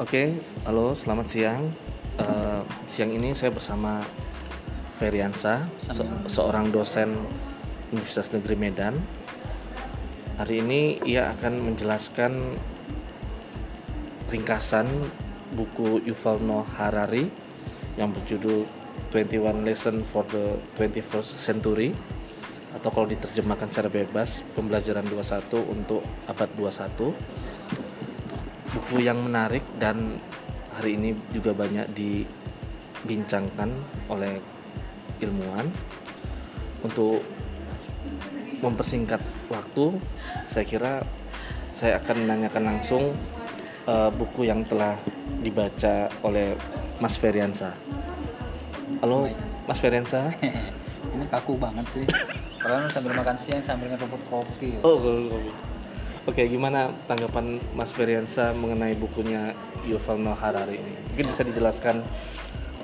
Oke, halo, selamat siang. Eh, siang ini saya bersama Feriansa, se- seorang dosen Universitas Negeri Medan. Hari ini ia akan menjelaskan ringkasan buku Yuval Noah Harari yang berjudul 21 Lesson for the 21st Century atau kalau diterjemahkan secara bebas pembelajaran 21 untuk abad 21 buku yang menarik dan hari ini juga banyak dibincangkan oleh ilmuwan. Untuk mempersingkat waktu saya kira saya akan menanyakan langsung eh, buku yang telah dibaca oleh Mas Feriansa. Halo. Mas Feriansa. Ini kaku banget sih. Padahal sambil makan siang sambil ngerebut kopi. Oh Oke, gimana tanggapan Mas Feriansa mengenai bukunya Yuval Noah Harari ini? Mungkin bisa dijelaskan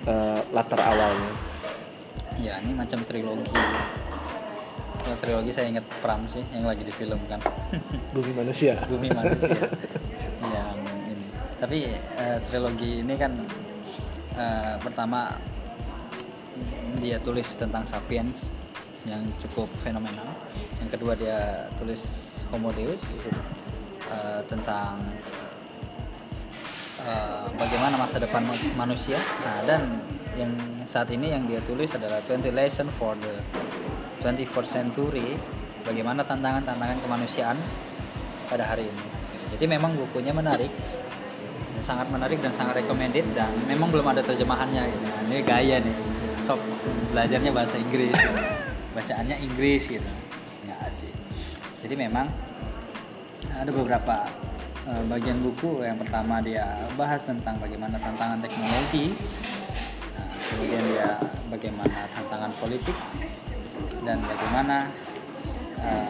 eh, latar awalnya. ya ini macam trilogi Kalau trilogi saya ingat Pram sih yang lagi di film kan Bumi manusia. Bumi Manusia yang ini tapi eh, trilogi ini kan eh, pertama dia tulis tentang sapiens yang cukup fenomenal. Yang kedua dia tulis Homo Deus eh, tentang eh, bagaimana masa depan ma- manusia. Nah dan yang saat ini yang dia tulis adalah 20 lesson for the 21st century bagaimana tantangan-tantangan kemanusiaan pada hari ini. Jadi memang bukunya menarik sangat menarik dan sangat recommended dan memang belum ada terjemahannya. Nah, ini gaya nih. Sok belajarnya bahasa Inggris bacaannya Inggris gitu. Nggak sih. Jadi memang ada beberapa eh, bagian buku yang pertama dia bahas tentang bagaimana tantangan teknologi Nah, kemudian dia bagaimana tantangan politik dan bagaimana eh,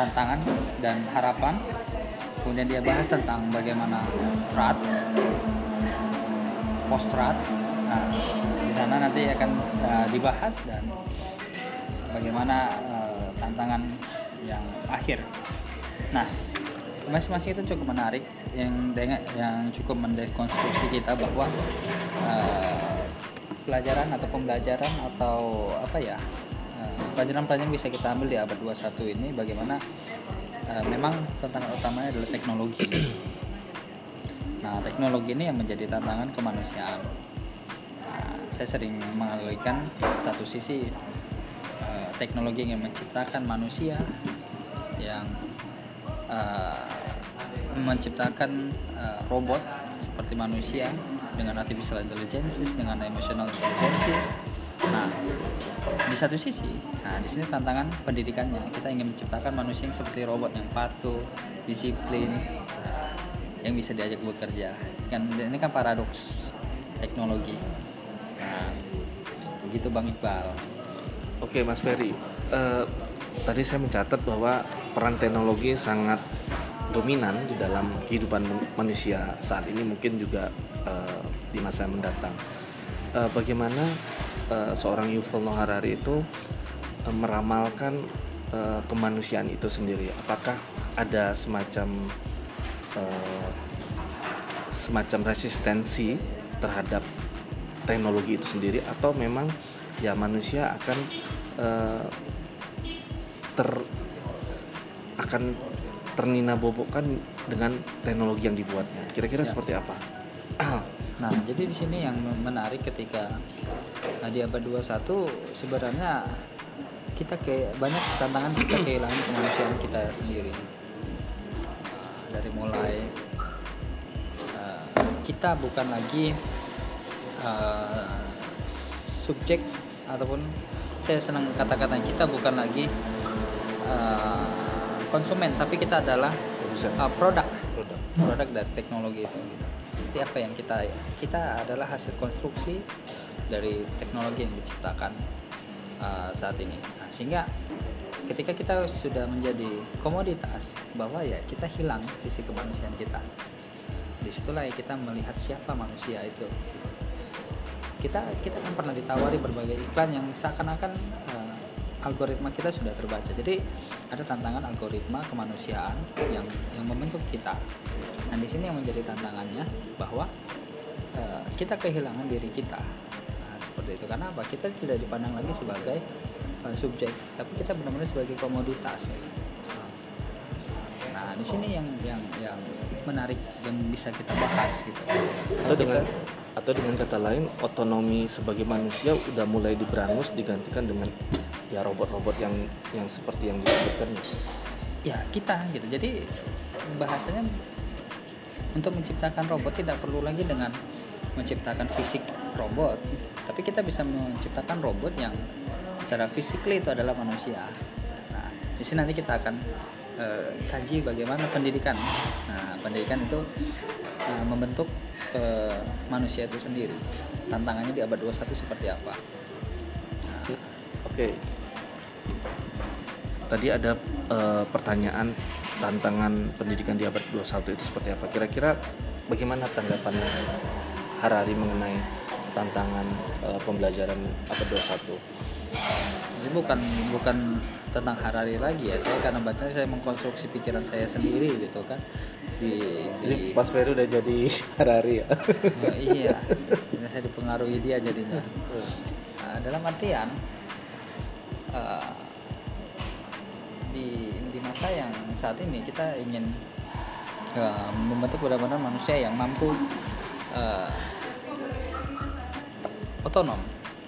tantangan dan harapan. Kemudian dia bahas tentang bagaimana strat post strat nah di sana nanti akan uh, dibahas dan bagaimana uh, tantangan yang akhir. Nah masing-masing itu cukup menarik. Yang yang cukup mendekonstruksi kita bahwa uh, pelajaran atau pembelajaran atau apa ya uh, pelajaran-pelajaran bisa kita ambil di abad 21 ini bagaimana uh, memang tantangan utamanya adalah teknologi. Nah teknologi ini yang menjadi tantangan kemanusiaan saya sering menganalogikan satu sisi eh, teknologi yang menciptakan manusia yang eh, menciptakan eh, robot seperti manusia dengan artificial intelligence dengan emotional intelligence nah di satu sisi nah di sini tantangan pendidikannya. Kita ingin menciptakan manusia yang seperti robot yang patuh disiplin yang bisa diajak bekerja. Kan ini kan paradoks teknologi begitu bang Iqbal Oke, Mas Ferry. Eh, tadi saya mencatat bahwa peran teknologi sangat dominan di dalam kehidupan man- manusia saat ini mungkin juga eh, di masa mendatang. Eh, bagaimana seorang Yuval Noah Harari itu meramalkan kemanusiaan itu sendiri? Apakah ada semacam semacam resistensi terhadap teknologi itu sendiri atau memang ya manusia akan eh, ter akan ternina bobokkan dengan teknologi yang dibuatnya. Kira-kira Ya. seperti apa? Nah, jadi di sini yang menarik ketika nah, di abad 21 sebenarnya kita kayak banyak tantangan kita kehilangan kemanusiaan kita sendiri. Dari mulai eh, kita bukan lagi eh, subjek ataupun saya senang kata-kata kita bukan lagi eh, konsumen tapi kita adalah eh, produk Produk. produk dari teknologi itu gitu. Jadi apa yang kita kita adalah hasil konstruksi dari teknologi yang diciptakan uh, saat ini. Nah, sehingga ketika kita sudah menjadi komoditas bahwa ya kita hilang sisi kemanusiaan kita. Di situlah ya kita melihat siapa manusia itu. Kita kita kan pernah ditawari berbagai iklan yang seakan-akan uh, algoritma kita sudah terbaca. Jadi ada tantangan algoritma kemanusiaan yang yang membentuk kita. Nah di sini yang menjadi tantangannya bahwa uh, kita kehilangan diri kita. Nah, seperti itu karena apa? Kita tidak dipandang lagi sebagai uh, subjek, tapi kita benar-benar sebagai komoditas. Ya. Nah di sini yang yang yang menarik dan bisa kita bahas gitu. Atau dengan atau dengan kata lain otonomi sebagai manusia udah mulai diberangus digantikan dengan ya robot-robot yang yang seperti yang disebutkan ya kita gitu. Jadi bahasanya untuk menciptakan robot tidak perlu lagi dengan menciptakan fisik robot tapi kita bisa menciptakan robot yang secara fisikly itu adalah manusia. Nah di sini nanti kita akan uh, kaji bagaimana pendidikan. Nah pendidikan itu uh, membentuk uh, manusia itu sendiri. Tantangannya di abad 21 seperti apa? Nah, oke. Okay tadi ada uh, pertanyaan tantangan pendidikan di abad 21 itu seperti apa? Kira-kira bagaimana tanggapan Harari mengenai tantangan uh, pembelajaran abad 21 ini bukan bukan tentang Harari lagi ya. Saya karena baca saya mengkonstruksi pikiran saya sendiri gitu kan. Di, di... Mas Ferry udah jadi Harari ya? Oh, iya. Saya dipengaruhi dia jadinya. Nah, dalam artian uh, di di masa yang saat ini kita ingin uh, membentuk benar-benar manusia yang mampu uh, otonom.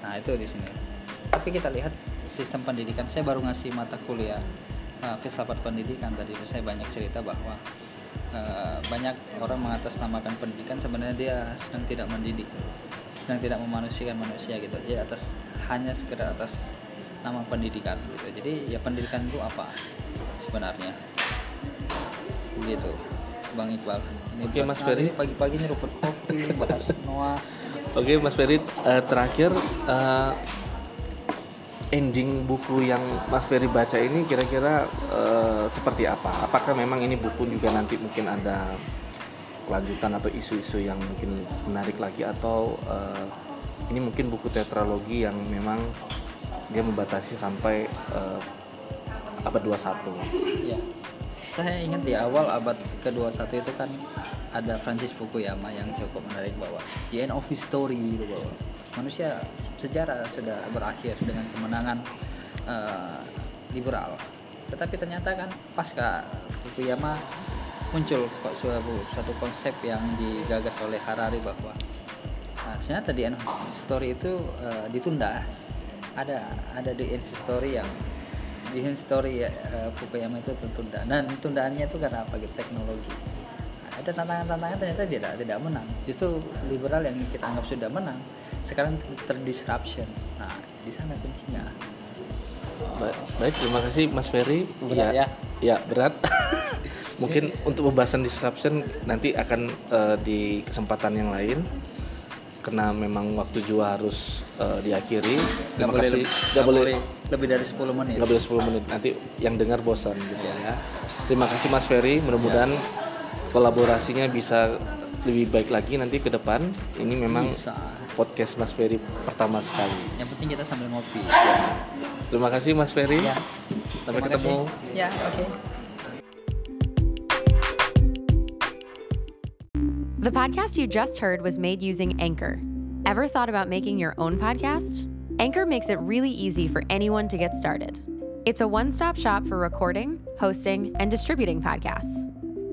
Nah itu di sini. Tapi kita lihat sistem pendidikan. Saya baru ngasih mata kuliah uh, filsafat pendidikan tadi. Saya banyak cerita bahwa uh, banyak orang mengatasnamakan pendidikan sebenarnya dia sedang tidak mendidik, sedang tidak memanusiakan manusia gitu. Ya atas hanya sekedar atas nama pendidikan gitu jadi ya pendidikan itu apa sebenarnya gitu bang Iqbal ini oke Mas Ferry pagi-pagi ini rumput kopi bahas Noah oke Mas Ferry uh, terakhir uh, ending buku yang Mas Ferry baca ini kira-kira uh, seperti apa? Apakah memang ini buku juga nanti mungkin ada kelanjutan atau isu-isu yang mungkin menarik lagi atau uh, ini mungkin buku tetralogi yang memang dia membatasi sampai uh, abad 21. Ya. Saya ingat di awal abad ke-21 itu kan ada Francis Fukuyama yang cukup menarik bahwa the end of history itu bahwa manusia sejarah sudah berakhir dengan kemenangan uh, liberal. Tetapi ternyata kan pasca Fukuyama muncul kok suatu, suatu konsep yang digagas oleh Harari bahwa nah, ternyata di end of history itu uh, ditunda. Ada ada di story yang di story ya, uh, Fukuyama itu tertunda. Dan tundaannya itu karena apa? Gitu teknologi ada tantangan-tantangan ternyata tidak tidak menang justru liberal yang kita anggap sudah menang sekarang terdisruption nah di sana kuncinya baik, baik terima kasih Mas Ferry berat ya ya, ya berat mungkin untuk pembahasan disruption nanti akan uh, di kesempatan yang lain karena memang waktu juga harus uh, diakhiri. Terima boleh kasih. Gak boleh lebih dari 10 menit. Gak boleh 10 menit. Nanti yang dengar bosan gitu ya. Terima kasih Mas Ferry. Mudah-mudahan ya. Kolaborasinya bisa lebih baik lagi nanti ke depan. Ini memang bisa. podcast Mas Ferry pertama sekali. Yang penting kita sambil ngopi. Ya. Terima kasih Mas Ferry. Ya. Sampai Terima ketemu. Kasih. Ya, oke. Okay. The podcast you just heard was made using Anchor. Ever thought about making your own podcast? Anchor makes it really easy for anyone to get started. It's a one stop shop for recording, hosting, and distributing podcasts.